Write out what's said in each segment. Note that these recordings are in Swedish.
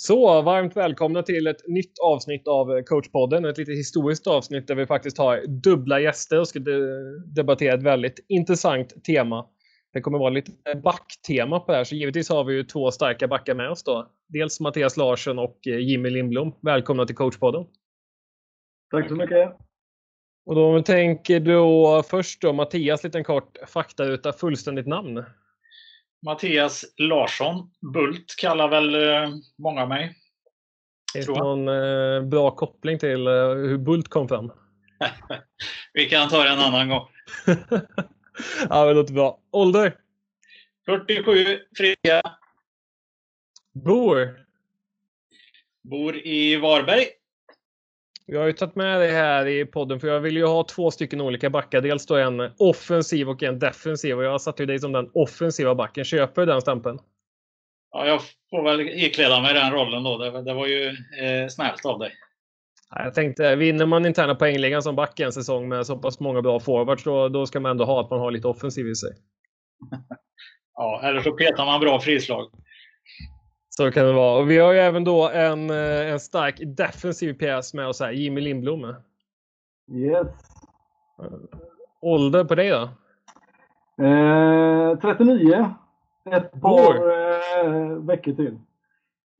Så varmt välkomna till ett nytt avsnitt av coachpodden. Ett lite historiskt avsnitt där vi faktiskt har dubbla gäster och ska debattera ett väldigt intressant tema. Det kommer vara lite backtema på det här, så givetvis har vi ju två starka backar med oss då. Dels Mattias Larsson och Jimmy Lindblom. Välkomna till coachpodden. Tack så mycket. Och då tänker då först då Mattias, liten kort faktaruta, fullständigt namn. Mattias Larsson. Bult kallar väl eh, många mig. Finns det någon eh, bra koppling till eh, hur Bult kom fram? Vi kan ta det en annan gång. ja, det låter bra. Ålder? 47, friska. Bor? Bor i Varberg. Jag har ju tagit med det här i podden för jag vill ju ha två stycken olika backar. Dels då en offensiv och en defensiv och jag har satt ju dig som den offensiva backen. Köper du den stämpeln? Ja, jag får väl ikläda mig den rollen då. Det, det var ju eh, snällt av dig. Jag tänkte, vinner man interna poängligan som back en säsong med så pass många bra forwards, då, då ska man ändå ha att man har lite offensiv i sig. ja, eller så petar man bra frislag. Så kan det vara. Och vi har ju även då en, eh, en stark defensiv pjäs med oss här, Jimmy Lindblom. Yes. Ålder på dig då? Eh, 39. Ett par eh, veckor till.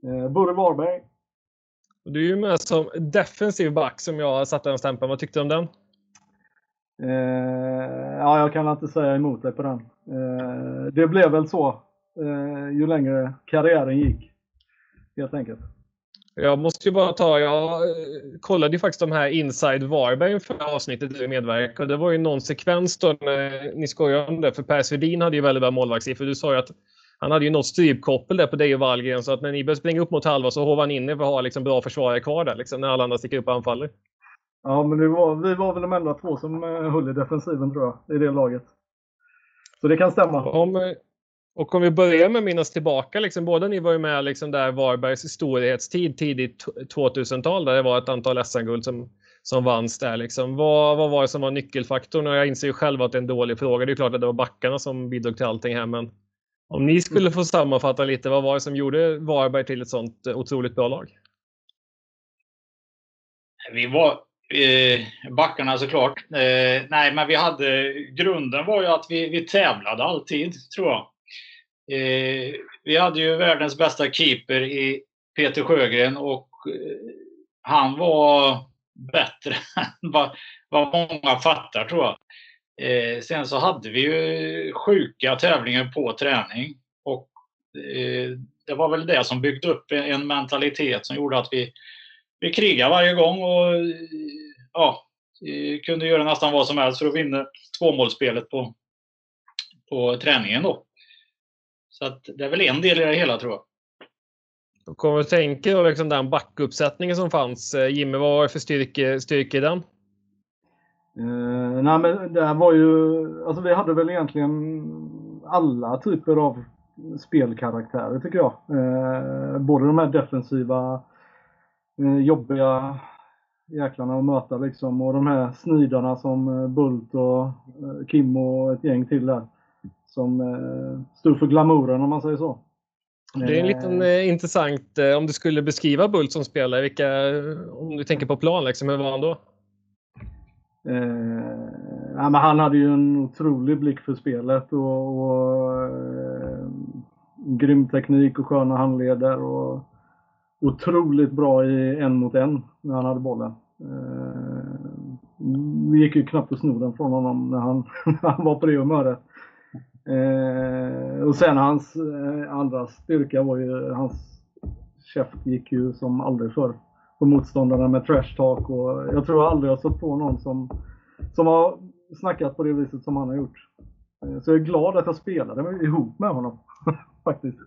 Eh, i Varberg. Du är ju med som defensiv back som jag satte en stämpel. Vad tyckte du om den? Eh, ja, jag kan inte säga emot dig på den. Eh, det blev väl så eh, ju längre karriären gick. Helt enkelt. Jag måste ju bara ta, jag eh, kollade ju faktiskt de här Inside Varberg för avsnittet du medverkade och det var ju någon sekvens då när ni skojade om det för Per Svedin hade ju väldigt bra målvaktssiffror. Du sa ju att han hade ju något strypkoppel där på dig och Wallgren så att när ni började springa upp mot halva så hovar han inne för att ha liksom bra försvarare kvar där liksom när alla andra sticker upp och anfaller. Ja, men det var, vi var väl de enda två som eh, höll i defensiven tror jag, i det laget. Så det kan stämma. Om, eh, och om vi börjar med minnas tillbaka, liksom, båda ni var ju med liksom där Varbergs storhetstid, tidigt 2000-tal, där det var ett antal SM-guld som, som vanns där. Liksom. Vad, vad var det som var nyckelfaktorn? Och jag inser ju själv att det är en dålig fråga. Det är klart att det var backarna som bidrog till allting här, men om ni skulle få sammanfatta lite, vad var det som gjorde Varberg till ett sånt eh, otroligt bra lag? Vi var eh, backarna såklart. Eh, nej, men vi hade grunden var ju att vi, vi tävlade alltid, tror jag. Eh, vi hade ju världens bästa keeper i Peter Sjögren och eh, han var bättre än vad, vad många fattar tror jag. Eh, sen så hade vi ju sjuka tävlingar på träning och eh, det var väl det som byggde upp en mentalitet som gjorde att vi, vi krigade varje gång och ja, kunde göra nästan vad som helst för att vinna tvåmålsspelet på, på träningen då. Så att det är väl en del i det hela tror jag. Jag kommer att tänka på liksom den backuppsättningen som fanns. Eh, Jimmy, vad var det för styrke, styrke i den? Uh, nej men det var ju, alltså vi hade väl egentligen alla typer av spelkaraktärer tycker jag. Uh, både de här defensiva, uh, jobbiga jäklarna att möta liksom och de här snidarna som Bult och Kim och ett gäng till där som eh, stod för glamouren om man säger så. Det är en liten eh, intressant, eh, om du skulle beskriva Bult som spelare, vilka, om du tänker på plan, liksom, hur var han då? Eh, ja, men han hade ju en otrolig blick för spelet och, och eh, grym teknik och sköna handleder och otroligt bra i en mot en när han hade bollen. Eh, vi gick ju knappt att sno den från honom när han, han var på det humöret. Eh, och sen hans eh, andra styrka var ju hans käft gick ju som aldrig förr på motståndarna med trash talk och jag tror aldrig jag stött på någon som, som har snackat på det viset som han har gjort. Eh, så jag är glad att jag spelade ihop med honom faktiskt.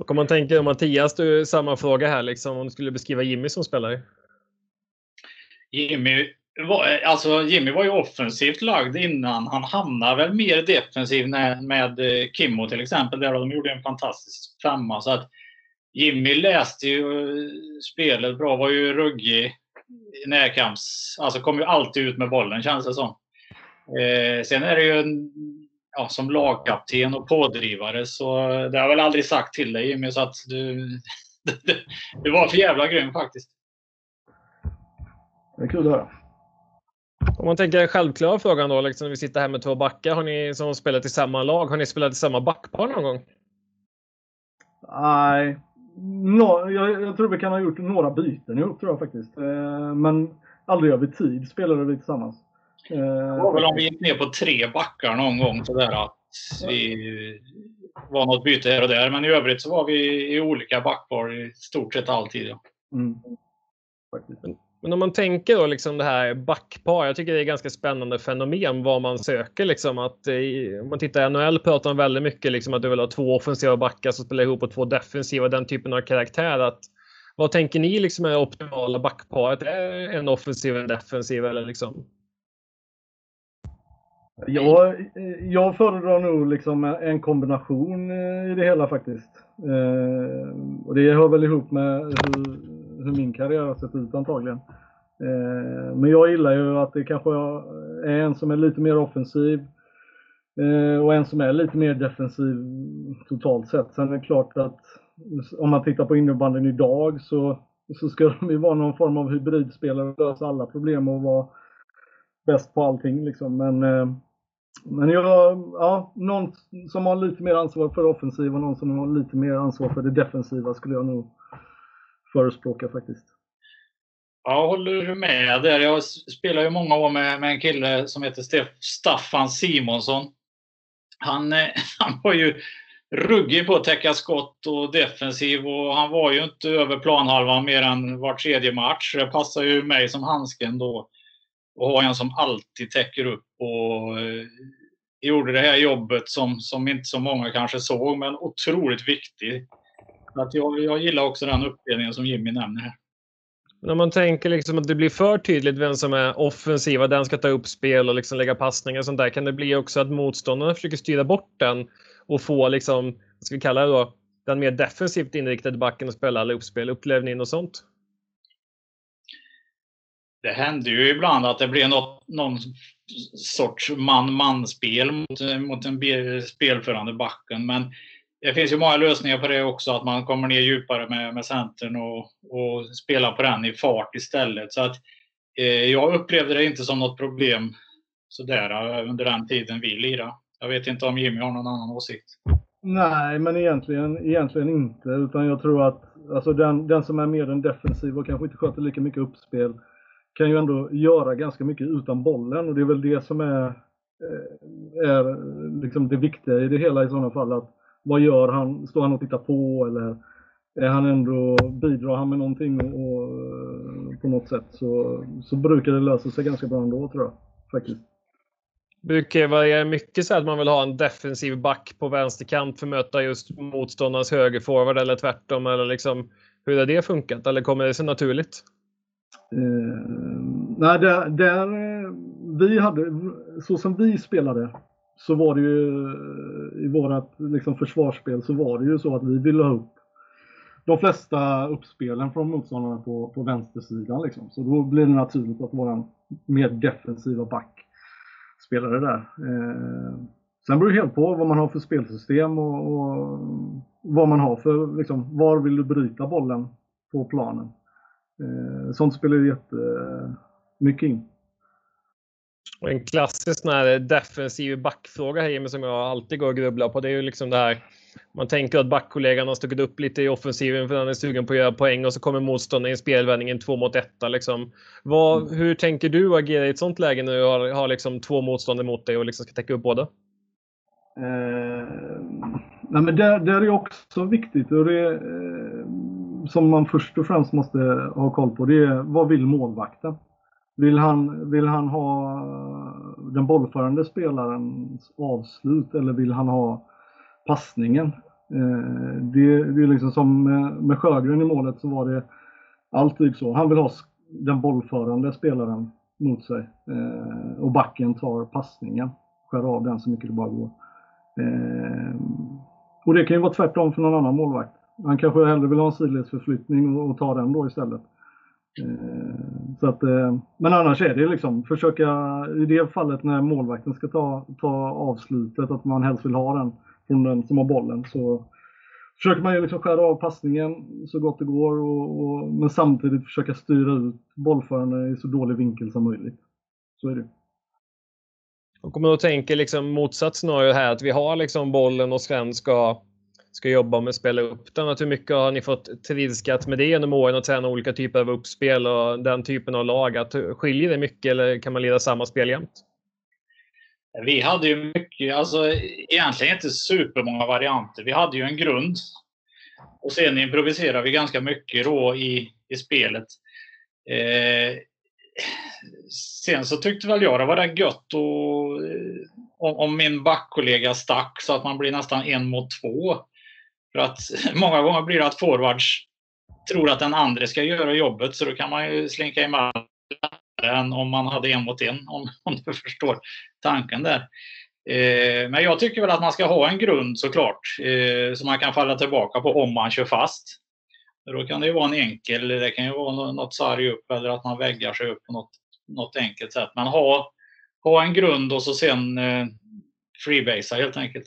Och om man tänker Mattias, du samma fråga här liksom om du skulle beskriva Jimmy som spelare? Jimmy Alltså Jimmy var ju offensivt lagd innan. Han hamnade väl mer defensivt med eh, Kimmo till exempel. Där de gjorde en fantastisk femma. Så att Jimmy läste ju eh, spelet bra. Var ju ruggig närkamps... Alltså kom ju alltid ut med bollen känns det som. Eh, sen är det ju en, ja, som lagkapten och pådrivare så det har jag väl aldrig sagt till dig Jimmy så att du du var för jävla grym faktiskt. Det är kul att höra. Om man tänker den självklara frågan då, liksom, vi sitter här med två backar. Har ni som spelat i samma lag, har ni spelat i samma backpar någon gång? Nej, no, jag, jag, tror vi kan ha gjort några byten ihop tror jag faktiskt. Eh, men aldrig över tid spelade vi tillsammans. Eh, det var väl om vi gick ner på tre backar någon gång sådär att vi var något byte här och där. Men i övrigt så var vi i olika backpar i stort sett alltid. Ja. Mm. Men, om man tänker då liksom det här backpar. Jag tycker det är ett ganska spännande fenomen vad man söker. Liksom att, eh, i, om man tittar i NHL pratar de väldigt mycket liksom att du vill ha två offensiva backar som spelar ihop och två defensiva. Den typen av karaktär. Att, vad tänker ni liksom är optimala backparet? Är en offensiv en defensiv eller liksom? Jag, jag föredrar nog liksom en kombination eh, i det hela faktiskt. Eh, och det hör väl ihop med hur, hur min karriär har sett ut antagligen. Eh, men jag gillar ju att det kanske är en som är lite mer offensiv eh, och en som är lite mer defensiv totalt sett. Sen är det klart att om man tittar på innebandyn idag så, så ska de ju vara någon form av hybridspelare och lösa alla problem och vara bäst på allting. Liksom. Men, eh, men jag, ja, någon som har lite mer ansvar för det offensiva och någon som har lite mer ansvar för det defensiva skulle jag nog förespråkar faktiskt. Jag håller med där. Jag spelar ju många år med, med en kille som heter Staffan Simonsson. Han, eh, han var ju ruggig på att täcka skott och defensiv och han var ju inte över planhalvan mer än var tredje match. Det passar ju mig som handsken då och ha en som alltid täcker upp och eh, gjorde det här jobbet som, som inte så många kanske såg, men otroligt viktig. Att jag, jag gillar också den uppdelningen som Jimmy nämner här. När man tänker liksom att det blir för tydligt vem som är offensiva, den ska ta upp spel och liksom lägga passningar och sånt där, kan det bli också att motståndarna försöker styra bort den och få liksom, vad ska vi kalla det då, den mer defensivt inriktade backen att spela alla uppspel. Upplever ni något sånt? det händer ju ibland att det blir något, någon sorts man-man-spel mot, mot den spelförande backen. Men det finns ju många lösningar på det också, att man kommer ner djupare med, med centern och, och spelar på den i fart istället. Så att, eh, jag upplevde det inte som något problem sådär eh, under den tiden vi lirade. Jag vet inte om Jimmy har någon annan åsikt? Nej, men egentligen, egentligen inte. Utan jag tror att alltså den, den som är mer den defensiva och kanske inte sköter lika mycket uppspel kan ju ändå göra ganska mycket utan bollen och det är väl det som är, eh, är liksom det viktiga i det hela i sådana fall. Att vad gör han? Står han och tittar på eller är han ändå, bidrar han med någonting och, och, på något sätt så, så brukar det lösa sig ganska bra ändå tror jag. Faktiskt. Brukar det vara mycket så att man vill ha en defensiv back på vänsterkant för att möta just motståndarens högerforward eller tvärtom? Eller liksom, hur har det funkat? Eller kommer det sig naturligt? Eh, nej, där, där, vi hade, så som vi spelade så var det ju i vårt liksom, försvarsspel så var det ju så att vi ville ha upp de flesta uppspelen från motståndarna på, på vänstersidan. Liksom. Så då blir det naturligt att vara en mer defensiva back spelare där. Eh, sen beror det helt på vad man har för spelsystem och, och vad man har för, liksom, var vill du bryta bollen på planen. Eh, sånt spelar ju jättemycket in. En klassisk sån här defensiv backfråga här som jag alltid går och grubblar på. Det är ju liksom det här. Man tänker att backkollegan har stuckit upp lite i offensiven för han är sugen på att göra poäng och så kommer motståndaren i en spelvändning en två mot etta. Liksom. Vad, mm. Hur tänker du agera i ett sånt läge när du har, har liksom två motståndare mot dig och liksom ska täcka upp båda? Eh, nej men det, det är också viktigt. Och det, eh, som man först och främst måste ha koll på det är vad vill målvakten? Vill han, vill han ha den bollförande spelarens avslut eller vill han ha passningen? Eh, det, det är liksom som med, med Sjögren i målet så var det alltid så. Han vill ha den bollförande spelaren mot sig eh, och backen tar passningen. Skär av den så mycket det bara går. Eh, och det kan ju vara tvärtom för någon annan målvakt. Han kanske hellre vill ha en sidledsförflyttning och, och ta den då istället. Eh, så att, eh, men annars är det liksom försöka, i det fallet när målvakten ska ta, ta avslutet, att man helst vill ha den från den som har bollen. Så, försöker man ju liksom skära av passningen så gott det går och, och, men samtidigt försöka styra ut bollförande i så dålig vinkel som möjligt. Så är det. Jag kommer att tänka liksom motsatt scenario här att vi har liksom bollen och Sven ska, ska jobba med att spela upp den. Att hur mycket har ni fått trilskat med det genom åren och träna olika typer av uppspel och den typen av lag? Att, eh, skiljer det mycket eller kan man leda samma spel jämt? Vi hade ju mycket, alltså egentligen inte supermånga varianter. Vi hade ju en grund. Och sen improviserade vi ganska mycket då i, i spelet. Eh, sen så tyckte väl jag det var rätt gött och, eh, om, om min backkollega stack så att man blir nästan en mot två. För att många gånger blir det att forwards tror att den andra ska göra jobbet så då kan man ju slinka emellan än om man hade en mot en, om, om du förstår tanken där. Eh, men jag tycker väl att man ska ha en grund såklart, eh, som man kan falla tillbaka på om man kör fast. Då kan det ju vara en enkel, det kan ju vara något sarg upp eller att man väggar sig upp på något, något enkelt sätt. Men ha, ha en grund och så sen eh, freebasea helt enkelt.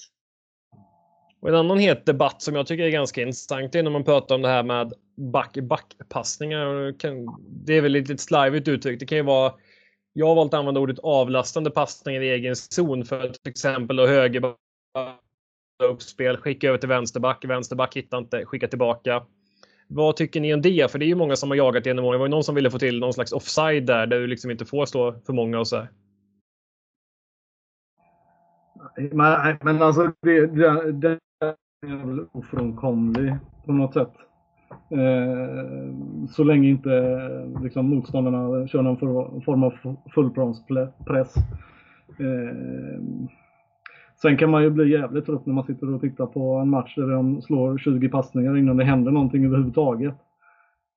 Och en annan het debatt som jag tycker är ganska intressant är när man pratar om det här med back-backpassningar. Det är väl lite slarvigt uttryckt. Det kan ju vara jag har valt att använda ordet avlastande passningar i egen zon för till exempel högerback-uppspel, skicka över till vänsterback, vänsterback hittar inte, skicka tillbaka. Vad tycker ni om det? För det är ju många som har jagat genom åren. Det var ju någon som ville få till någon slags offside där, där du liksom inte får stå för många och så här. Men, men alltså det, det är väl ofrånkomlig på något sätt. Eh, så länge inte liksom, motståndarna kör någon form av fullplanspress. Eh, sen kan man ju bli jävligt trött när man sitter och tittar på en match där de slår 20 passningar innan det händer någonting överhuvudtaget.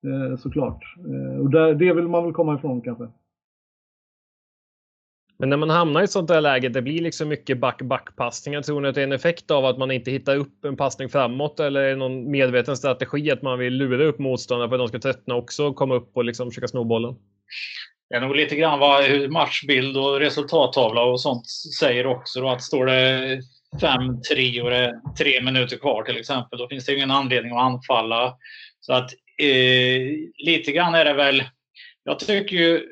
Eh, såklart. Eh, och det vill man väl komma ifrån kanske. Men när man hamnar i ett sånt där läge, det blir liksom mycket back-back-passningar. Tror ni att det är en effekt av att man inte hittar upp en passning framåt eller är det någon medveten strategi att man vill lura upp motståndarna för att de ska tröttna också och komma upp och liksom försöka sno bollen? Det är nog lite grann vad matchbild och resultattavla och sånt säger också. Då, att står det 5-3 och det är tre minuter kvar till exempel, då finns det ingen anledning att anfalla. Så att eh, lite grann är det väl. Jag tycker ju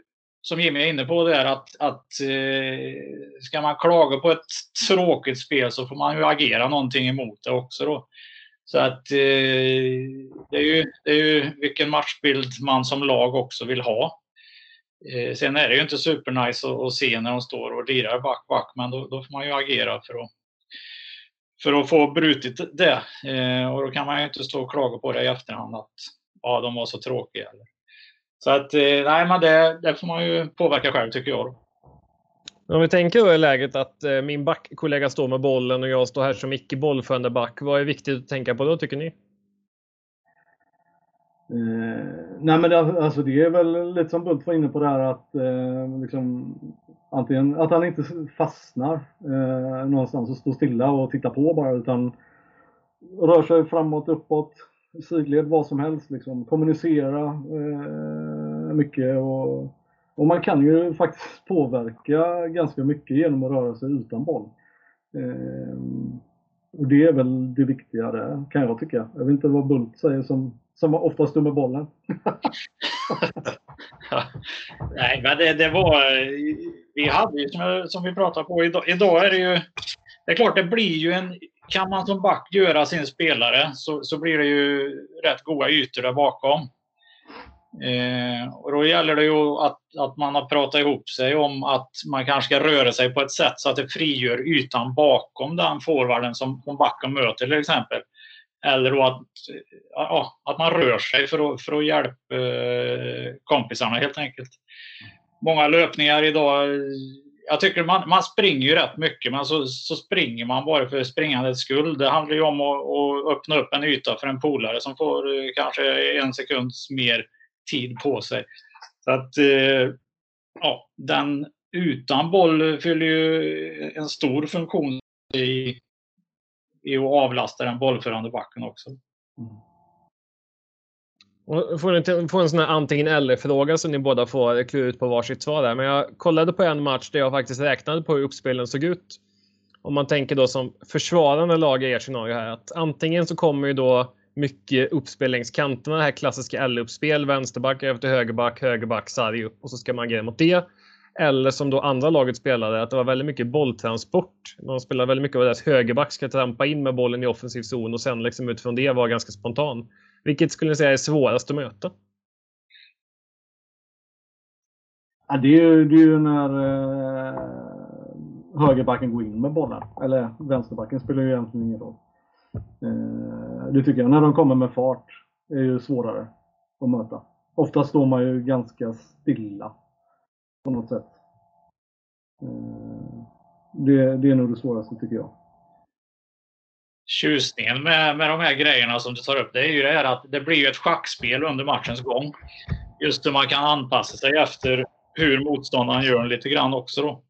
som Jimmy är inne på, det är att, att eh, ska man klaga på ett tråkigt spel så får man ju agera någonting emot det också. Då. Så att eh, det, är ju, det är ju vilken matchbild man som lag också vill ha. Eh, sen är det ju inte supernice att, att se när de står och lirar back, back, men då, då, får man ju agera för att, för att få brutit det. Eh, och då kan man ju inte stå och klaga på det i efterhand att ja, de var så tråkiga. Eller så att, eh, nej, men det, det får man ju påverka själv tycker jag. Om vi tänker då i läget att eh, min backkollega står med bollen och jag står här som icke bollförande back. Vad är viktigt att tänka på då tycker ni? Eh, nej men det, alltså det är väl lite som Bult var inne på där att eh, liksom, antingen att han inte fastnar eh, någonstans och står stilla och tittar på bara utan rör sig framåt, uppåt, sidled, vad som helst. Liksom. Kommunicera eh, mycket och, och, man kan ju faktiskt påverka ganska mycket genom att röra sig utan boll. Eh, och det är väl det viktiga där, kan jag tycka. Jag vet inte vad Bult säger som, som oftast står med bollen. Nej, men det, det, var... Vi hade ju, som, som vi pratade på, idag, idag är det ju... Det är klart, det blir ju en kan man som back göra sin spelare så, så blir det ju rätt goda ytor där bakom. Eh, och då gäller det ju att, att man har pratat ihop sig om att man kanske ska röra sig på ett sätt så att det frigör ytan bakom den forwarden som, som backen möter till exempel. Eller då att, ja, att man rör sig för att, för att hjälpa eh, kompisarna helt enkelt. Många löpningar idag jag tycker man, man springer ju rätt mycket, men så, så springer man bara för springandets skull. Det handlar ju om att, att öppna upp en yta för en polare som får eh, kanske en sekunds mer tid på sig. Så att, eh, ja, den utan boll fyller ju en stor funktion i, i att avlasta den bollförande backen också. Mm. Får en, får en sån här antingen eller-fråga så ni båda får klura ut på varsitt svar där. Men jag kollade på en match där jag faktiskt räknade på hur uppspelen såg ut. om man tänker då som försvarande lag i ert scenario här att antingen så kommer ju då mycket uppspel längs kanterna, det här klassiska L-uppspel, vänsterback över till högerback, högerback, sarg upp och så ska man agera mot det. Eller som då andra laget spelade, att det var väldigt mycket bolltransport. Man spelade väldigt mycket av deras högerback ska trampa in med bollen i offensiv zon och sen liksom utifrån det vara ganska spontan. Vilket skulle ni säga är svårast att möta? Ja, det, är ju, det är ju när eh, högerbacken går in med bollen. Eller vänsterbacken spelar ju egentligen ingen roll. Eh, det tycker jag. När de kommer med fart är ju svårare att möta. Ofta står man ju ganska stilla på något sätt. Eh, det, det är nog det svåraste tycker jag. Tjusningen med, med de här grejerna som du tar upp, det är ju det här att det blir ett schackspel under matchens gång. Just hur man kan anpassa sig efter hur motståndaren gör lite grann också. Då.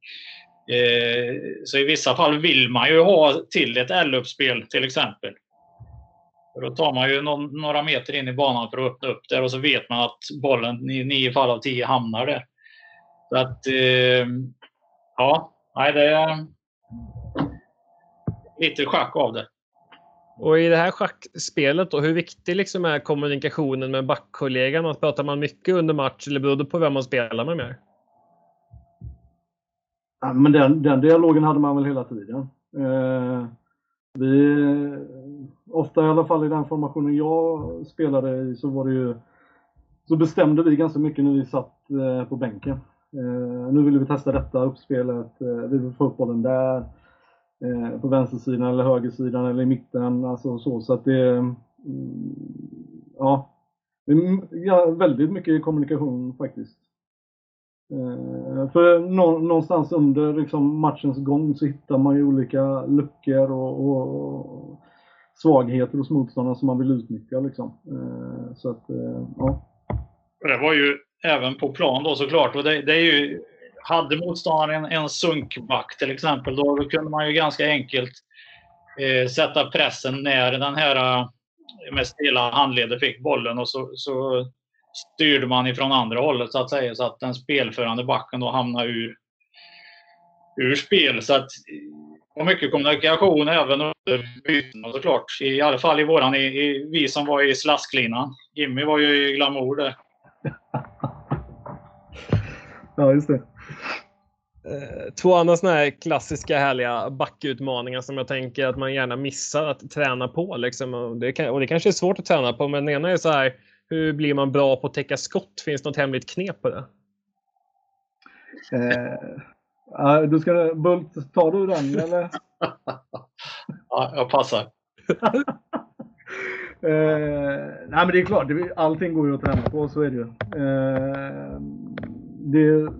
Eh, så i vissa fall vill man ju ha till ett L-uppspel till exempel. För då tar man ju någon, några meter in i banan för att öppna upp där och så vet man att bollen i nio fall av tio hamnar där. Så att, eh, ja, nej, det är lite schack av det. Och i det här schackspelet då, hur viktig liksom är kommunikationen med backkollegan? Pratar man mycket under match eller beror det på vem man spelar med mer? Ja, men den, den dialogen hade man väl hela tiden. Eh, vi, ofta i alla fall i den formationen jag spelade i så var det ju så bestämde vi ganska mycket när vi satt eh, på bänken. Eh, nu vill vi testa detta uppspelet, eh, vi vill få upp bollen där, eh, på vänstersidan eller högersidan eller i mitten. Alltså så, så att det, mm, ja, ja, väldigt mycket kommunikation faktiskt. Eh, för någonstans under liksom matchens gång så hittar man ju olika luckor och, och svagheter hos motståndaren som man vill utnyttja. Liksom. Eh, så att, eh, ja. Det var ju även på plan då såklart. Och det, det är ju, hade motståndaren en, en sunkback till exempel, då, då kunde man ju ganska enkelt eh, sätta pressen när den här eh, med stela handleder fick bollen och så, så styrde man ifrån andra hållet så att säga så att den spelförande backen då hamnade ur, ur spel. Så att och mycket kommunikation även under bytena såklart. I alla fall i våran, i, i, vi som var i slasklinan. Jimmy var ju i glamour där. ja, just det. Eh, två andra sådana här klassiska härliga backutmaningar som jag tänker att man gärna missar att träna på. Liksom. Och, det kan, och det kanske är svårt att träna på, men den ena är så här hur blir man bra på att täcka skott? Finns det något hemligt knep på det? Eh, du ska, Bult, tar du den eller? ja, jag passar. eh, nej men det är klart, allting går ju att träna på, så är det ju. Eh, det,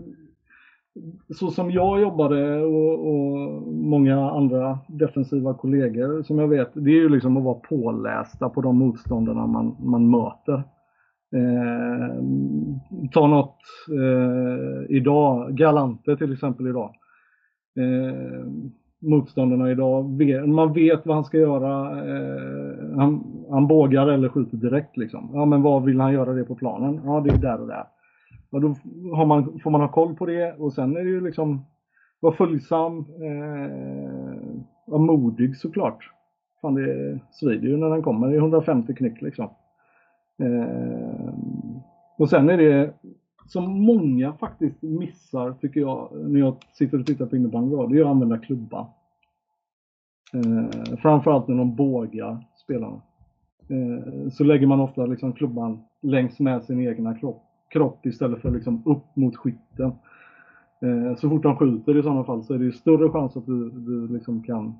så som jag jobbade och, och, många andra defensiva kollegor som jag vet, det är ju liksom att vara pålästa på de motståndarna man, man möter. Eh, ta något eh, idag, Galante till exempel idag. Eh, motståndarna idag, man vet vad han ska göra. Eh, han, han bågar eller skjuter direkt liksom. Ja men vad vill han göra det på planen? Ja det är där och där. Ja, då har man, får man ha koll på det och sen är det ju liksom vara följsam, eh, vara modig såklart. Fan det svider ju när den kommer, det är 150 knyck liksom. Eh, och sen är det som många faktiskt missar tycker jag när jag sitter och tittar på innebandy, det är att använda klubban. Eh, framförallt när de bågar spelarna. Eh, så lägger man ofta liksom klubban längs med sin egna kropp, kropp istället för liksom upp mot skytten. Eh, så fort de skjuter i sådana fall så är det större chans att du, du liksom kan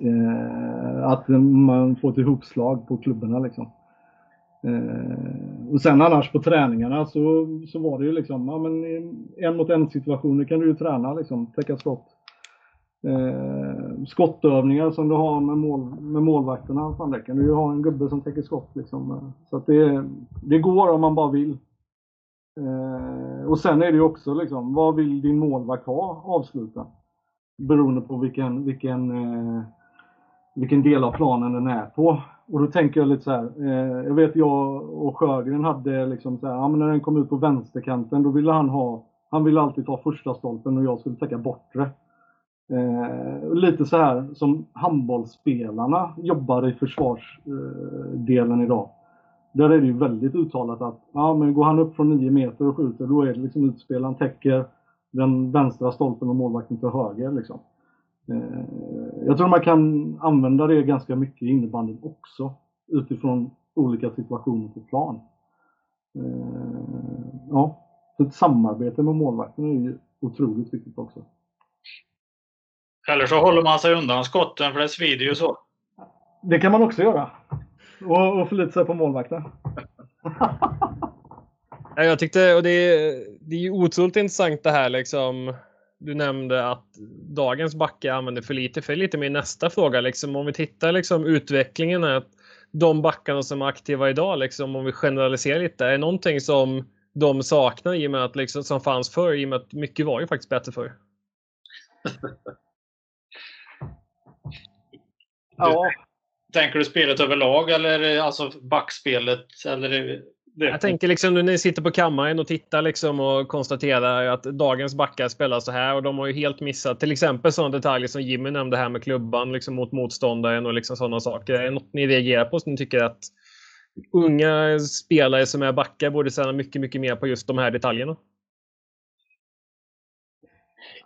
eh, att man får ett ihopslag på klubborna liksom. Eh, och sen annars på träningarna så, så var det ju liksom, ja men en mot en situationer kan du ju träna liksom, täcka skott. Eh, skottövningar som du har med, mål, med målvakterna, fan, där kan du ju ha en gubbe som täcker skott liksom. Så att det, det går om man bara vill. Eh, och sen är det ju också liksom, vad vill din målvakt ha avsluta? Beroende på vilken, vilken, eh, vilken del av planen den är på. Och då tänker jag lite så här, eh, jag vet jag och Sjögren hade liksom så här, ja, men när den kom ut på vänsterkanten då ville han ha, han ville alltid ta första stolpen och jag skulle täcka bortre. Eh, lite så här som handbollsspelarna jobbar i försvarsdelen eh, idag. Där är det ju väldigt uttalat att ja, men går han upp från 9 meter och skjuter då är det liksom utspelaren täcker den vänstra stolpen och målvakten till höger. Liksom. Eh, jag tror man kan använda det ganska mycket i innebandyn också utifrån olika situationer på plan. Eh, ja, ett samarbete med målvakten är ju otroligt viktigt också. Eller så håller man sig undan skotten för det svider ju så. Det kan man också göra. Och, och förlita sig på målvakten. jag tyckte, och det är, det är otroligt intressant det här liksom. Du nämnde att dagens backar använder för lite, för lite mer nästa fråga liksom. Om vi tittar liksom utvecklingen att de backarna som är aktiva idag, liksom, om vi generaliserar lite, är någonting som de saknar i och med att liksom, som fanns förr, i och med att mycket var ju faktiskt bättre förr. ja. Tänker du spelet överlag eller alltså backspelet? Eller det? Jag tänker liksom när ni sitter på kammaren och tittar liksom och konstaterar att dagens backar spelar så här och de har ju helt missat till exempel sådana detaljer som Jimmy nämnde här med klubban liksom mot motståndaren och liksom sådana saker. Är det något ni reagerar på som ni tycker att unga spelare som är backar borde träna mycket, mycket mer på just de här detaljerna?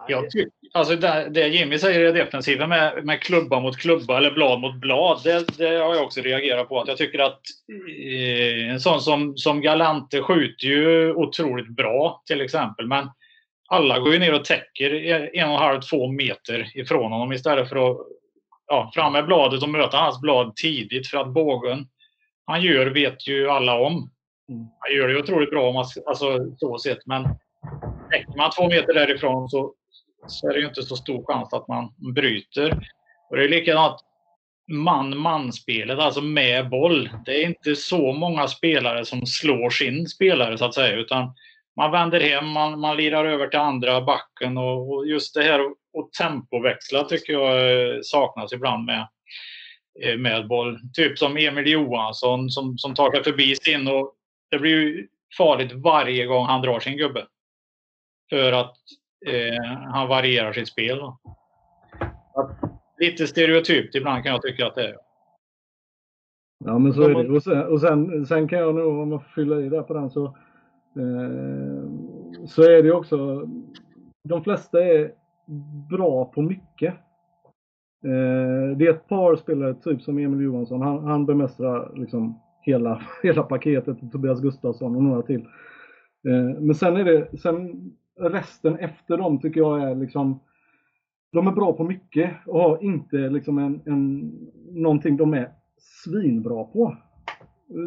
Jag tycker, alltså det, det Jimmy säger i defensiven med, med klubba mot klubba eller blad mot blad, det, det har jag också reagerat på. Att jag tycker att eh, en sån som, som Galante skjuter ju otroligt bra till exempel. Men alla går ju ner och täcker en och en halv, två meter ifrån honom istället för att ja, fram med bladet och möta hans blad tidigt för att bågen han gör vet ju alla om. Mm. Han gör det otroligt bra om man, alltså, så sett, men täcker man två meter därifrån så så är det ju inte så stor chans att man bryter. Och det är likadant man-man-spelet, alltså med boll. Det är inte så många spelare som slår sin spelare så att säga, utan man vänder hem, man, man lirar över till andra backen och, och just det här att tempoväxla tycker jag eh, saknas ibland med, eh, med boll. Typ som Emil Johansson som, som tar sig förbi sin och det blir ju farligt varje gång han drar sin gubbe. För att eh, han varierar sitt spel. lite stereotypt ibland kan jag tycka att det är. Ja men så är det. Och sen, och sen, sen kan jag nog, om jag får fylla i där på den så, eh, så är det också, de flesta är bra på mycket. Eh, det är ett par spelare, typ som Emil Johansson, han, han bemästrar liksom hela, hela paketet, Tobias Gustafsson och några till. Eh, men sen är det, sen resten efter dem tycker jag är liksom de är bra på mycket och har inte liksom en, en, någonting de är svinbra på.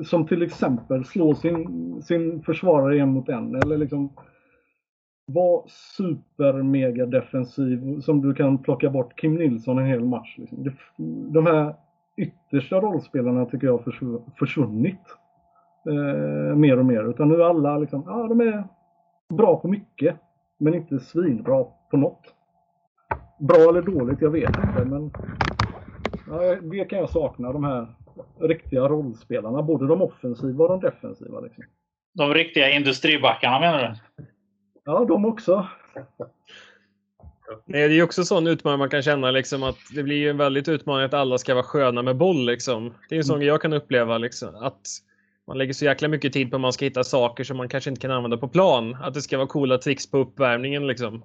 Som till exempel slå sin, sin försvarare en mot en eller liksom vara super mega defensiv som du kan plocka bort Kim Nilsson en hel match. Liksom. De här yttersta rollspelarna tycker jag har försvunnit eh, mer och mer. Utan nu är alla liksom, ja de är bra på mycket, men inte svinbra på något. Bra eller dåligt, jag vet inte, men ja, det kan jag sakna, de här riktiga rollspelarna, både de offensiva och de defensiva. Liksom. De riktiga industribackarna menar du? Ja, de också. Nej, det är också sån utmaning man kan känna liksom att det blir en väldigt utmaning att alla ska vara sköna med boll liksom. Det är en sån mm. jag kan uppleva liksom att man lägger så jäkla mycket tid på att man ska hitta saker som man kanske inte kan använda på plan. Att det ska vara coola tricks på uppvärmningen liksom.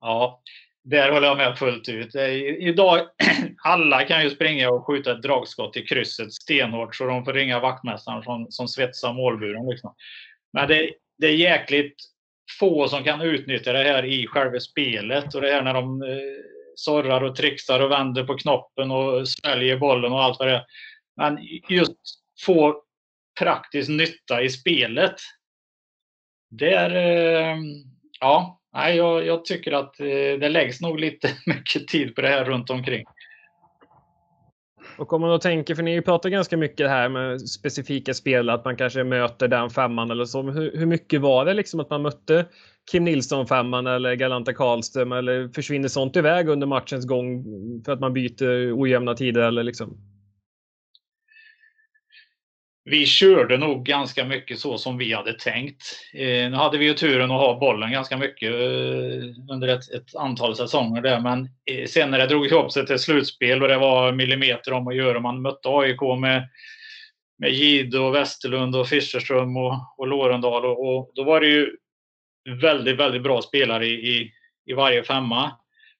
Ja, där håller jag med fullt ut. Eh, idag, alla kan ju springa och skjuta ett dragskott i krysset stenhårt så de får ringa vaktmästaren som, som svetsar målburen. Liksom. Men det, det är jäkligt få som kan utnyttja det här i själva spelet och det här när de eh, sorrar och trixar och vänder på knoppen och sväljer bollen och allt vad det är. Men just få praktisk nytta i spelet. Där, eh, ja, nej, jag, jag, tycker att eh, det läggs nog lite mycket tid på det här runt omkring. Och om man då tänker, för ni pratar ganska mycket här med specifika spel, att man kanske möter den femman eller så. Hur, hur mycket var det liksom att man mötte Kim Nilsson femman eller Galanta Karlström eller försvinner sånt iväg under matchens gång för att man byter ojämna tider eller liksom? Vi körde nog ganska mycket så som vi hade tänkt. Eh, nu hade vi ju turen att ha bollen ganska mycket eh, under ett, ett, antal säsonger där, men eh, sen när det drog ihop sig till slutspel och det var millimeter om att göra, man mötte AIK med med Gide och Westerlund och Fischerström och, och Lorendal och, och, då var det ju väldigt, väldigt bra spelare i, i, i varje femma.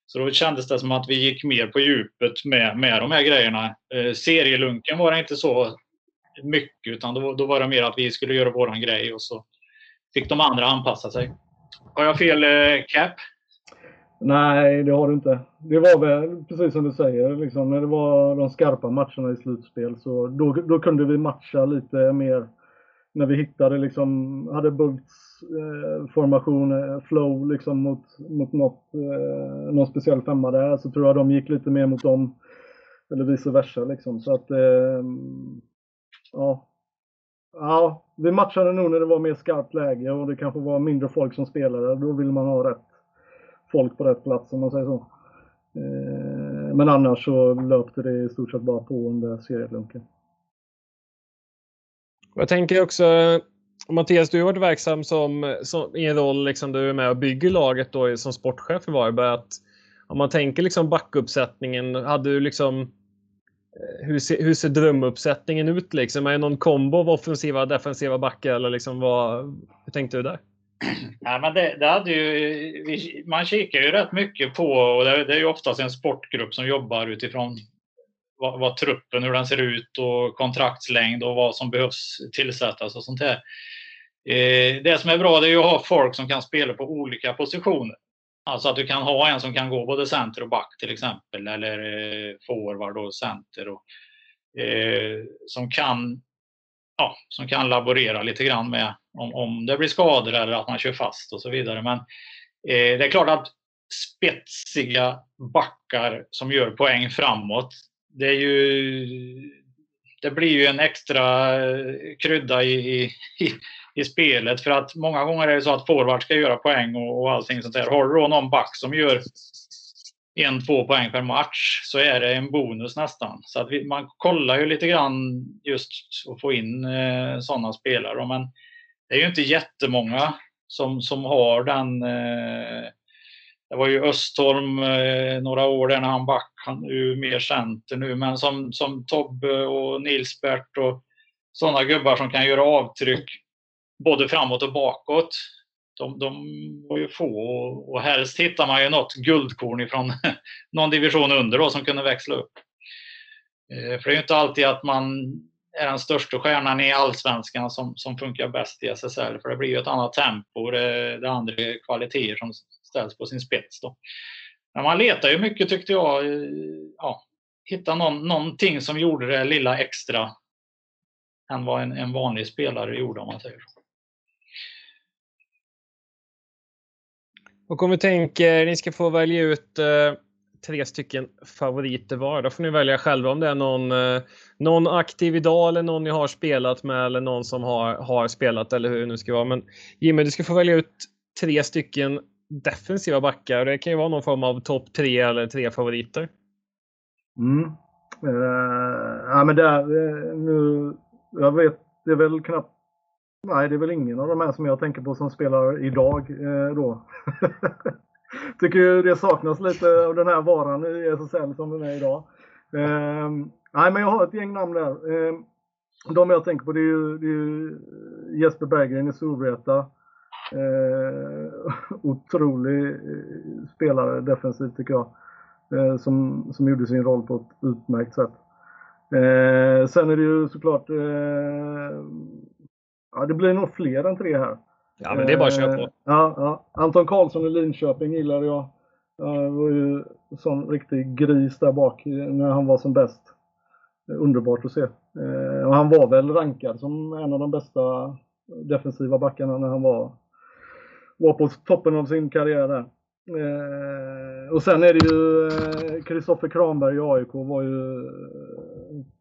Så då kändes det som att vi gick mer på djupet med, med de här grejerna. Eh, serielunken var det inte så mycket, utan då, då var det mer att vi skulle göra våran grej och så fick de andra anpassa sig. Har jag fel eh, cap? Nej, det har du inte. Det var väl precis som du säger, liksom, när det var de skarpa matcherna i slutspel så då, då kunde vi matcha lite mer när vi hittade liksom, hade Bults eh, formation, eh, flow liksom mot, mot något, eh, någon speciell femma där så tror jag de gick lite mer mot dem. Eller vice versa liksom. Så att, eh, ja. Ja, vi matchade nog när det var mer skarpt läge och det kanske var mindre folk som spelade. Då vill man ha rätt folk på rätt plats om man säger så. Eh, men annars så löpte det i stort sett bara på under serielunken. Jag tänker också, Mattias, du har varit verksam som, som, i en roll liksom, där du är med och bygger laget då, som sportchef i Varberg. Att, om man tänker liksom backuppsättningen, hade du liksom hur ser, hur ser drömuppsättningen ut? Liksom? Är det någon kombo av offensiva och defensiva backar? Eller liksom vad, hur tänkte du där? Nej, men det, det hade ju, man kikar ju rätt mycket på, och det, det är ju oftast en sportgrupp som jobbar utifrån vad, vad, truppen, hur den ser ut och kontraktslängd och vad som behövs tillsättas och sånt här. Eh, det som är bra det är ju att ha folk som kan spela på olika positioner. Alltså att du kan ha en som kan gå både center och back till exempel, eller eh, forward och center. Och, eh, som kan ja, som kan laborera lite grann med om, om det blir skador eller att man kör fast och så vidare. Men eh, det är klart att spetsiga backar som gör poäng framåt, det är ju det blir ju en extra krydda i, i, i, spelet för att många gånger är det så att forward ska göra poäng och, och allting sånt där. Har du då någon back som gör en, två poäng per match så är det en bonus nästan. Så att vi, man kollar ju lite grann just att få in eh, sådana spelare. Men det är ju inte jättemånga som, som har den. Eh, det var ju Östholm eh, några år där när han back, han är ju mer center nu, men som, som Tobbe och Nilsbert och sådana gubbar som kan göra avtryck både framåt och bakåt de, de var ju få och, och helst hittar man ju något guldkorn ifrån någon division under då, som kunde växla upp. Eh, för det är ju inte alltid att man är den största stjärnan i allsvenskan som, som funkar bäst i SSL. För det blir ju ett annat tempo. Det, det andra kvaliteter som ställs på sin spets. Då. Men man letar ju mycket tyckte jag. Eh, ja, hitta någon, någonting som gjorde det lilla extra än vad en, en vanlig spelare gjorde om man säger så. Och om vi tänker, ni ska få välja ut eh, tre stycken favoriter var. Då får ni välja själva om det är någon, eh, någon aktiv idag eller någon ni har spelat med eller någon som har, har spelat eller hur det nu ska vara. Men Jimmy, du ska få välja ut tre stycken defensiva backar. och Det kan ju vara någon form av topp tre eller tre favoriter. Mm. Uh, ja, men där, uh, nu, jag vet, det är väl knappt Nej, det är väl ingen av de här som jag tänker på som spelar idag eh, då. Tycker ju det saknas lite av den här varan i SSL som den är idag. Eh, nej, men jag har ett gäng namn där. Eh, de jag tänker på det är ju, det är ju Jesper Berggren i Storvreta. Ehm, eh, otrolig spelare defensivt tycker jag. Eh, som, som gjorde sin roll på ett utmärkt sätt. Eh, sen är det ju såklart eh, Ja, det blir nog fler än tre här. Ja, men det är bara att köra på. Eh, ja, ja. Anton Karlsson i Linköping gillade jag. Det var ju sån riktig gris där bak när han var som bäst. Underbart att se. Eh, och han var väl rankad som en av de bästa defensiva backarna när han var, var på toppen av sin karriär där. Eh, och sen är det ju Kristoffer Kranberg i AIK var ju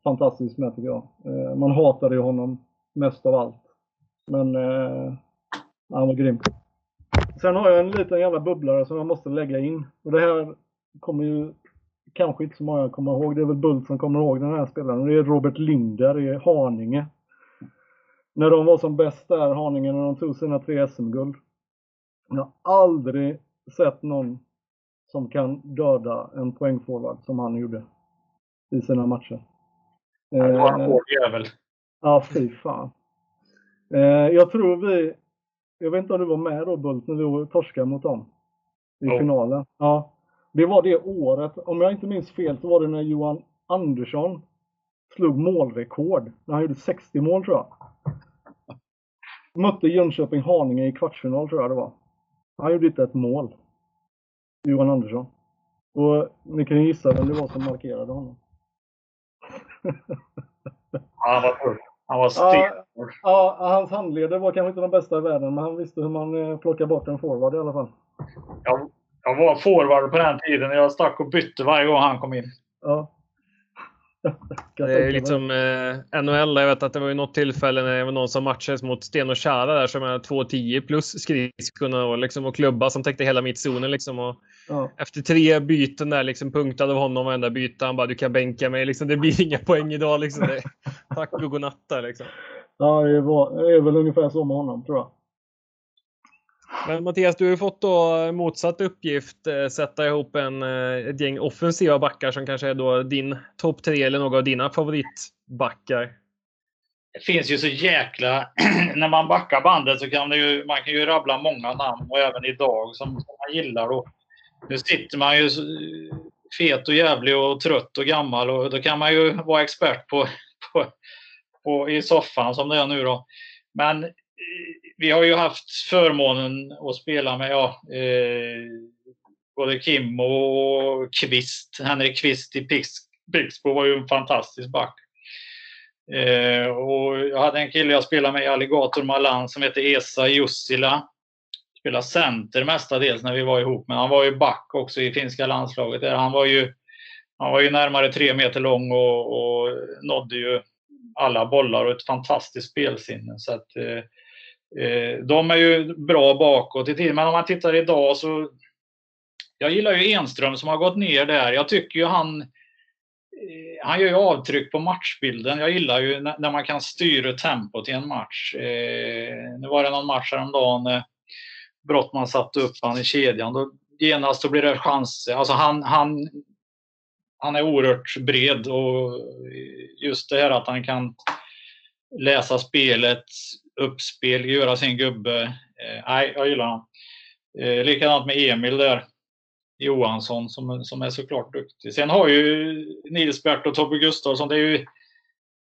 fantastisk med tycker jag. man hatade ju honom mest av allt. Men eh, han var grym. Sen har jag en liten jävla bubblare som jag måste lägga in. Och det här kommer ju kanske inte så många komma ihåg. Det är väl Bult som kommer ihåg den här spelaren. Det är Robert Linder i Haninge. när de var som bäst där, Haninge, när de tog sina tre SM-guld. Jag har aldrig sett någon som kan döda en poängforward som han gjorde i sina matcher. Ja, det var en Eh, hård jävel. Ja, fy fan. Eh, jag tror vi, jag vet inte om du var med då Bult, när vi torskade mot dem i Jo. finalen. Ja. Det var det året, om jag inte minns fel, så var det när Johan Andersson slog målrekord. När han gjorde 60 mål tror jag. Mötte Jönköping Haninge i kvartsfinal tror jag det var. Han gjorde inte ett mål. Johan Andersson. Och ni kan ju gissa vem det var som markerade honom. Ja, han var tuff. Han var Ja, stenhård. Ja, hans handleder var kanske inte de bästa i världen, men han visste hur man eh, plockar bort en forward i alla fall. Jag, jag var forward på den tiden. Jag stack och bytte varje gång han kom in. Ja. Det är liksom eh, NHL. Jag vet att det var ju något tillfälle när det var någon som matchades mot Sten och Kära där som är 2,10 plus skridskorna och, liksom, och klubba som täckte hela mittzonen. Liksom, och Ja. efter tre byten där liksom punktade av honom varenda byte. Han bara du kan bänka mig. Liksom, det blir inga poäng idag. Liksom. Det, tack och godnatt där, liksom. ja, det, var, det är väl ungefär så med honom tror jag. Men Mattias, du har ju fått då motsatt uppgift. Eh, sätta ihop en, eh, ett gäng offensiva backar som kanske är då din topp tre eller några av dina favoritbackar. Det finns ju så jäkla... när man backar bandet så kan det ju, man kan ju rabbla många namn och även idag som, som man gillar. Och nu sitter man ju fet och jävlig och trött och gammal och då kan man ju vara expert på, på, på i soffan som det är nu då. Men eh, vi har ju haft förmånen att spela med ja, eh, både Kim och Kvist. Henrik Kvist i Pixbo var ju en fantastisk back. Eh, och jag hade en kille jag spelade med i Alligator Malan som heter Esa Jussila. Spelade center mestadels när vi var ihop, men han var ju back också i finska landslaget. Där Han var ju, han var ju närmare tre meter lång och, och nådde ju alla bollar och ett fantastiskt spelsinne. Så att, eh, eh de är ju bra bakåt i tiden, men om man tittar idag så jag gillar ju Enström som har gått ner där. Jag tycker ju han eh, han gör ju avtryck på matchbilden. Jag gillar ju när när man kan styra tempot i en match. Eh, nu var det någon match häromdagen eh, brott Brottman satte upp han i kedjan. Då, genast då blir det chanser. Alltså han, han, han är oerhört bred och just det här att han kan läsa spelet, uppspel, göra sin gubbe. Eh, nej, jag gillar honom. Eh, likadant med Emil där. Johansson som, som är såklart duktig. Sen har ju Nils-Bert och Tobbe Gustafsson, det är ju,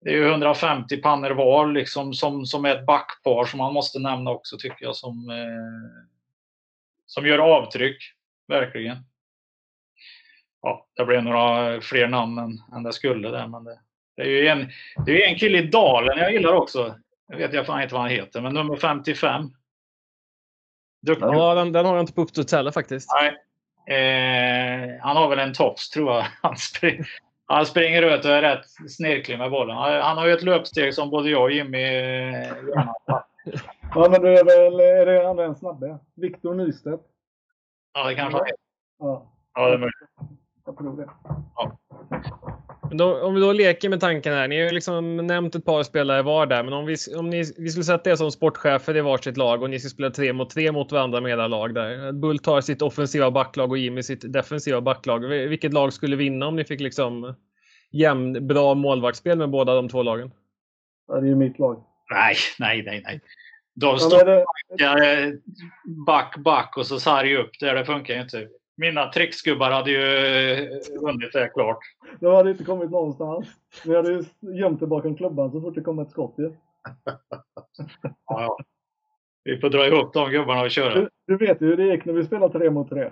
det är ju 150 pannor var liksom som, som är ett backpar som man måste nämna också tycker jag som, eh, som gör avtryck, verkligen. Ja, det blev några fler namn än, än det skulle där, men det, det är ju en, det är en kille i Dalen jag gillar också. Jag vet jag fan inte vad han heter, men nummer 55. Duktig. Ja, den, den har jag inte på uppstuds heller faktiskt. Nej. Eh, han har väl en tofs tror jag. Han, han springer ut och är rätt snirklig med bollen. Han, har ju ett löpsteg som både jag och Jimmy eh, gärna. Ja, men det är väl är det han den snabbe? Viktor Nystedt? Ja, det kanske han är. Ja, Ja, det är möjligt. Tror det. Men då, om vi då leker med tanken här. Ni har ju liksom nämnt ett par spelare var där, men om vi, om ni, vi skulle sätta er som sportchefer i varsitt lag och ni skulle spela tre mot tre mot varandra med era lag där. Bull tar sitt offensiva backlag och Jimmy sitt defensiva backlag. Vil- Vilket lag skulle vinna om ni fick liksom jämn, bra målvaktsspel med båda de två lagen? Ja, det är ju mitt lag. Nej, nej, nej, nej. De Ja, står det, back, back och så sarg upp där. Det funkar ju inte. Mina tricksgubbar hade ju eh, vunnit det klart. de hade inte kommit någonstans. Ni hade ju gömt er bakom klubban så fort det kom ett skott ju. Ja, ja. Vi får dra ihop de gubbarna och köra. Du, du vet ju hur det gick när vi spelade tre mot tre.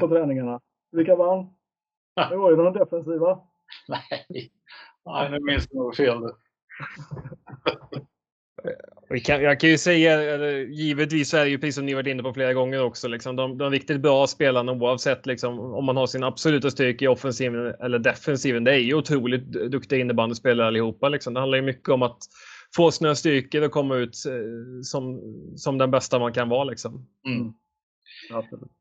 På träningarna. Vilka vann? Det var ju de defensiva. Nej, nej nu minns jag nog fel. Kan, jag kan ju säga, givetvis är det ju precis som ni varit inne på flera gånger också, liksom, de, de riktigt bra spelarna oavsett liksom, om man har sin absoluta styrka i offensiven eller defensiven. Det är ju otroligt duktiga innebandyspelare allihopa. Liksom. Det handlar ju mycket om att få sina styrkor och komma ut eh, som, som den bästa man kan vara. Liksom. Mm. Absolut.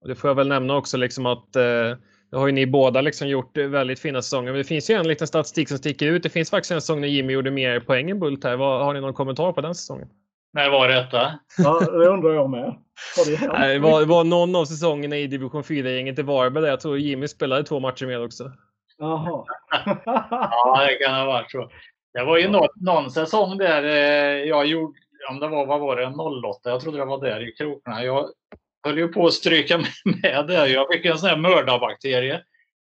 Och det får jag väl nämna också liksom att eh, det har ju ni båda liksom gjort väldigt fina säsonger. Men det finns ju en liten statistik som sticker ut. Det finns faktiskt en säsong när Jimmy gjorde mer poäng än Bult här. Vad, har ni någon kommentar på den säsongen? När var detta? Ja, det undrar jag med. Det hänt? Det var, var någon av säsongerna i division 4-gänget i Varberg där jag tror Jimmy spelade två matcher med också. Jaha. ja, det kan ha varit så. Det var ju någon, någon säsong där eh, jag gjorde, om det var, vad var det, 08, jag trodde det var där i krokarna. Jag höll ju på att stryka med där. Jag fick en sån här mördarbakterie.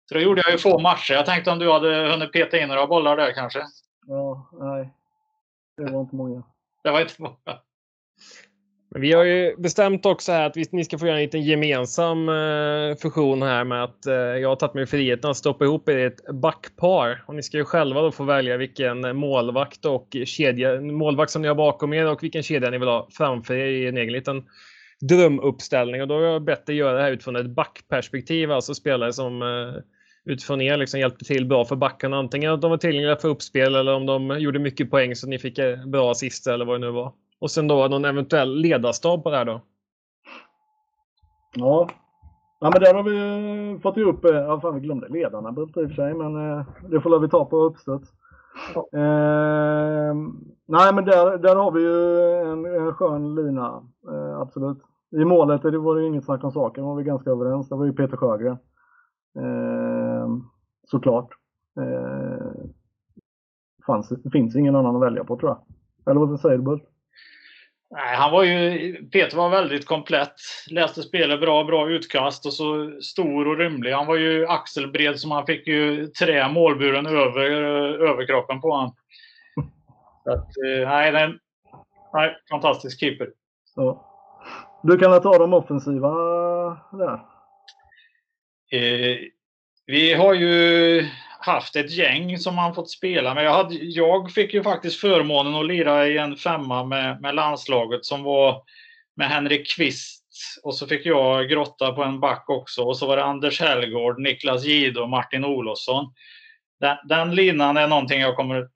Så då gjorde jag ju få matcher. Jag tänkte om du hade hunnit peta in några bollar där kanske? Ja, nej. Det var inte många. Det var inte många. Men vi har ju bestämt också här att vi, ni ska få göra en liten gemensam eh, fusion här med att eh, jag har tagit mig friheten att stoppa ihop er i ett backpar. Och ni ska ju själva då få välja vilken målvakt och kedja, målvakt som ni har bakom er och vilken kedja ni vill ha framför er i en egen liten drömuppställning. Och då har jag bett dig göra det här utifrån ett backperspektiv, alltså spelare som eh, utifrån er liksom hjälpte till bra för backarna. Antingen att de var tillgängliga för uppspel eller om de gjorde mycket poäng så ni fick eh, bra assist eller vad det nu var. Och sen då någon eventuell ledarstab på det här då. Ja. Ja men där har vi eh, fått ihop, eh, ja fan vi glömde ledarna i och för sig men det får vi ta på uppstuds. Eh, nej men där, där har vi ju en, en skön lina, eh, absolut. I målet det var det inget snack om saken, var vi ganska överens. Det var ju Peter Sjögren. Eh, såklart. Eh, fanns, det finns ingen annan att välja på tror jag. Eller vad säger du Bult? Nej, han var ju, Peter var väldigt komplett. Läste spelet bra, bra utkast och så stor och rymlig. Han var ju axelbred så man fick ju trä målburen över överkroppen på honom. Eh, nej, den, nej, fantastisk keeper. Så. Du kan ta de offensiva där. Eh, vi har ju haft ett gäng som man fått spela med. Jag, hade, jag fick ju faktiskt förmånen att lira i en femma med, med landslaget som var med Henrik Kvist och så fick jag grotta på en back också och så var det Anders Hellgård, Niklas Gide och Martin Olofsson. Den, den linan är någonting jag kommer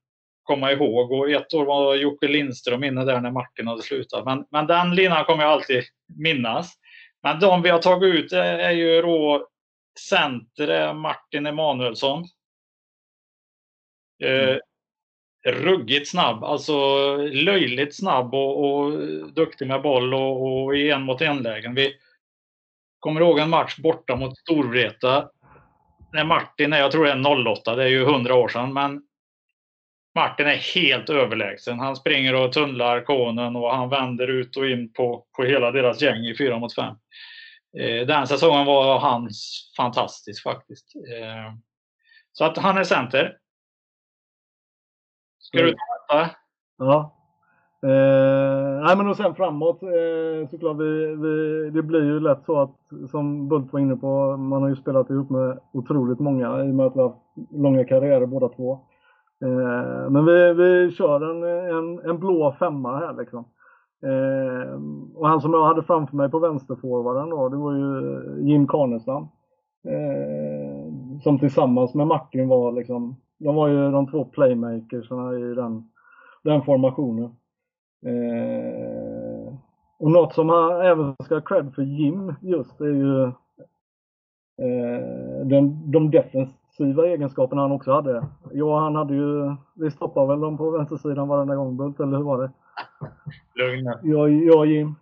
komma ihåg och ett år var Jocke Lindström inne där när Martin hade slutat. Men, men den linan kommer jag alltid minnas. Men de vi har tagit ut är, är ju då center Martin Emanuelsson Mm. Eh, ruggigt snabb, alltså löjligt snabb och, och duktig med boll och, och i en mot en-lägen. Vi kommer ihåg en match borta mot Storvreta när Martin är, jag tror det är 08, det är ju 100 år sedan, men Martin är helt överlägsen. Han springer och tunnlar konen och han vänder ut och in på, på hela deras gäng i 4 mot 5. Eh, den säsongen var hans fantastisk faktiskt. Eh, så att han är center. Ska du ta detta? Ja. Eh, nej men och sen framåt eh, såklart vi, vi, det blir ju lätt så att som Bult var inne på, man har ju spelat ihop med otroligt många i och med att vi har långa karriärer båda två. Eh, men vi, vi kör en, en, en blå femma här liksom. Eh, och han som jag hade framför mig på vänsterforwarden då, det var ju Jim Karnestam. Eh, som tillsammans med Martin var liksom de var ju de två playmakersarna i den, den formationen. Eh, och något som han även ska ha cred för Jim just är ju eh, den, de defensiva egenskaperna han också hade. Ja, han hade ju, vi stoppade väl dem på vänstersidan varenda gång Bult, eller hur var det? Lugn Ja, ja Jim.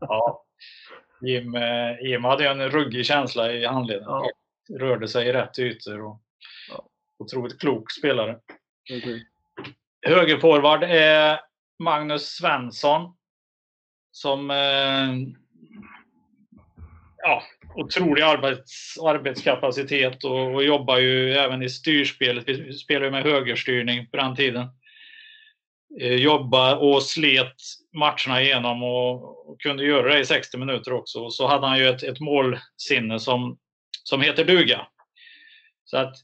ja. Jim, eh, Jim hade en ruggig känsla i handleden. Ja rörde sig i rätt ytor. Och ja. Otroligt klok spelare. Okay. Högerforward är Magnus Svensson. Som eh, ja, otrolig arbets, arbetskapacitet och, och, jobbar ju även i styrspelet. Vi spelade med högerstyrning på den tiden. Eh, jobba och slet matcherna igenom och, och, kunde göra det i 60 minuter också. Och så hade han ju ett, ett målsinne som som heter duga. Så att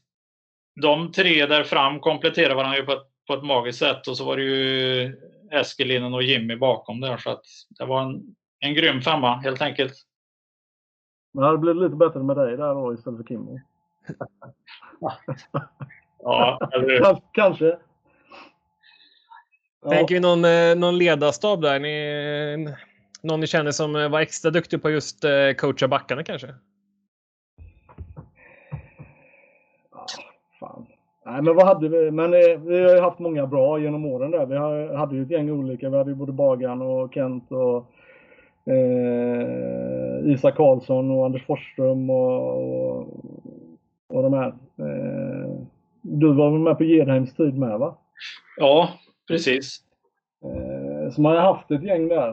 de tre där fram kompletterar varandra på ett, på ett magiskt sätt och så var det ju Eskelinen och Jimmy bakom där så att det var en, en grym femma helt enkelt. Men det blivit lite bättre med dig där då istället för Kimmo. ja, eller... Kanske. Ja. Tänker vi någon, eh, någon ledarstab där? Ni, någon ni känner som var extra duktig på just coacha backarna kanske? Nej, men vad hade vi? Men eh, vi har ju haft många bra genom åren där. Vi har, hade ju ett gäng olika. Vi hade ju både Bagan och Kent och eh, Isak Karlsson och Anders Forsström och, och, och de här. Eh, du var väl med på Gedheims tid med va? Ja, precis. Eh, så man har haft ett gäng där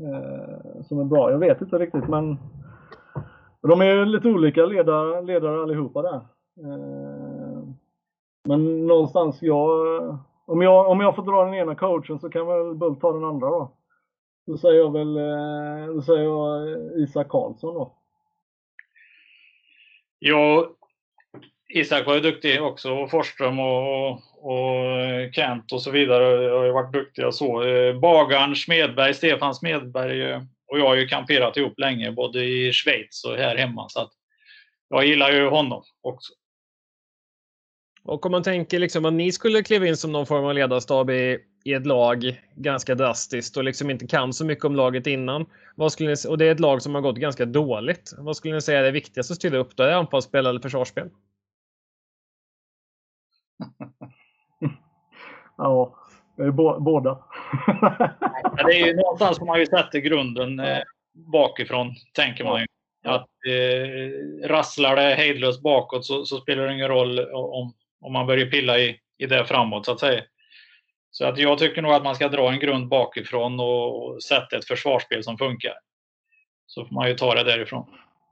eh, som är bra. Jag vet inte riktigt men de är ju lite olika ledare, ledare allihopa där. Men någonstans, jag, om, jag, om jag får dra den ena coachen så kan väl Bult ta den andra då. Då säger jag väl eh, då säger jag eh, Isak Karlsson då. Ja, Isak var ju duktig också och Forsström och, och Kent och så vidare har ju varit duktiga så. Eh, Bagarn, Smedberg, Stefan Smedberg och jag har ju kamperat ihop länge både i Schweiz och här hemma så att jag gillar ju honom också. Och om man tänker liksom att ni skulle kliva in som någon form av ledarstab i, i ett lag ganska drastiskt och liksom inte kan så mycket om laget innan. Vad skulle ni, och det är ett lag som har gått ganska dåligt. Vad skulle ni säga är det viktigaste att styra upp? Då? Är det anfallsspel eller försvarsspel? ja, båda. det är ju någonstans som man ju sätter grunden eh, bakifrån, tänker man ju. Att eh, rasslar det hejdlöst bakåt så, så, spelar det ingen roll om, om man börjar pilla i, i det framåt så att säga. Så att jag tycker nog att man ska dra en grund bakifrån och sätta ett försvarsspel som funkar. Så får man ju ta det därifrån.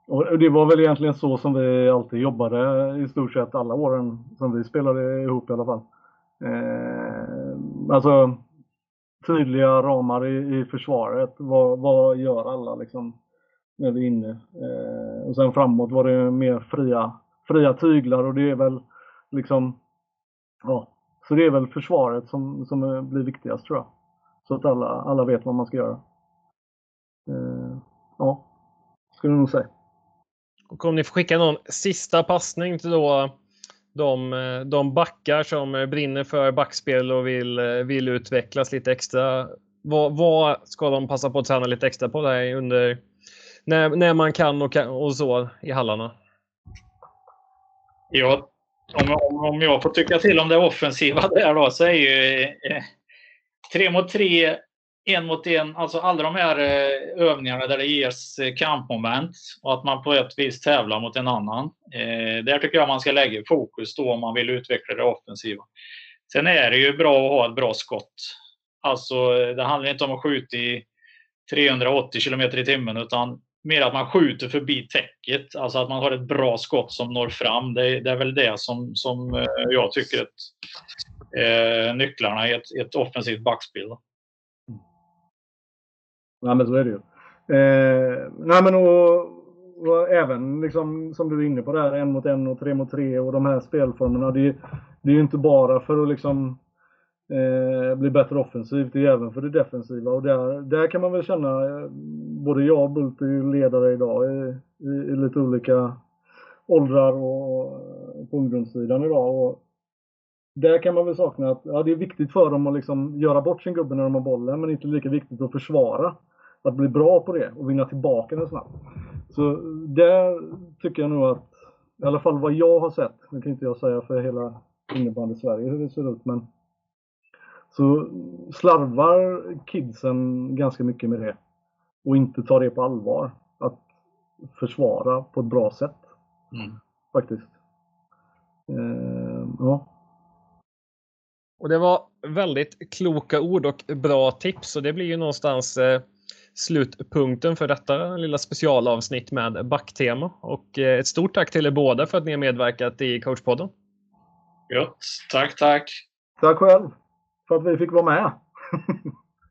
Och det var väl egentligen så som vi alltid jobbade i stort sett alla åren som vi spelade ihop i alla fall. Eh, alltså tydliga ramar i, i försvaret. Vad, vad gör alla liksom när vi är inne? Eh, och sen framåt var det mer fria, fria tyglar och det är väl liksom, ja, så det är väl försvaret som, som blir viktigast tror jag. Så att alla, alla vet vad man ska göra. Eh, ja, skulle jag nog säga. Och om ni får skicka någon sista passning till då de, de backar som brinner för backspel och vill, vill utvecklas lite extra. Vad, vad ska de passa på att träna lite extra på där under när, när man kan och, och så i hallarna? Ja, om, om jag får tycka till om det offensiva där då så är ju eh, tre mot tre, en mot en, alltså alla de här eh, övningarna där det ges eh, kampmoment och att man på ett vis tävlar mot en annan. Eh, där tycker jag man ska lägga fokus då om man vill utveckla det offensiva. Sen är det ju bra att ha ett bra skott. Alltså eh, det handlar inte om att skjuta i 380 km i timmen utan mer att man skjuter förbi täcket. Alltså att man har ett bra skott som når fram. Det är, det är väl det som, som eh, jag tycker är eh, nycklarna i ett, ett offensivt backspel. Nej mm. men så är det ju. Eh, nej men och, och, även liksom som du är inne på där, en mot en och tre mot tre och de här spelformerna. Det, det är ju inte bara för att liksom eh, bli bättre offensivt, det är även för det defensiva. Och där, där kan man väl känna, eh, både jag och Bult är ju ledare idag i, i, i lite olika åldrar och eh, på ungdomssidan idag. Och där kan man väl sakna att ja, det är viktigt för dem att liksom göra bort sin gubbe när de har bollen, men inte lika viktigt att försvara. Att bli bra på det och vinna tillbaka den snabbt. Så där tycker jag nog att, i alla fall vad jag har sett, nu kan inte jag säga för hela innebandy Sverige hur det ser ut, men så slarvar kidsen ganska mycket med det och inte tar det på allvar. Att försvara på ett bra sätt. Mm. Faktiskt. Eh, ja. Och det var väldigt kloka ord och bra tips och det blir ju någonstans eh, slutpunkten för detta lilla specialavsnitt med backtema. Och eh, ett stort tack till er båda för att ni har medverkat i coachpodden. Ja, tack, tack. Tack själv för att vi fick vara med.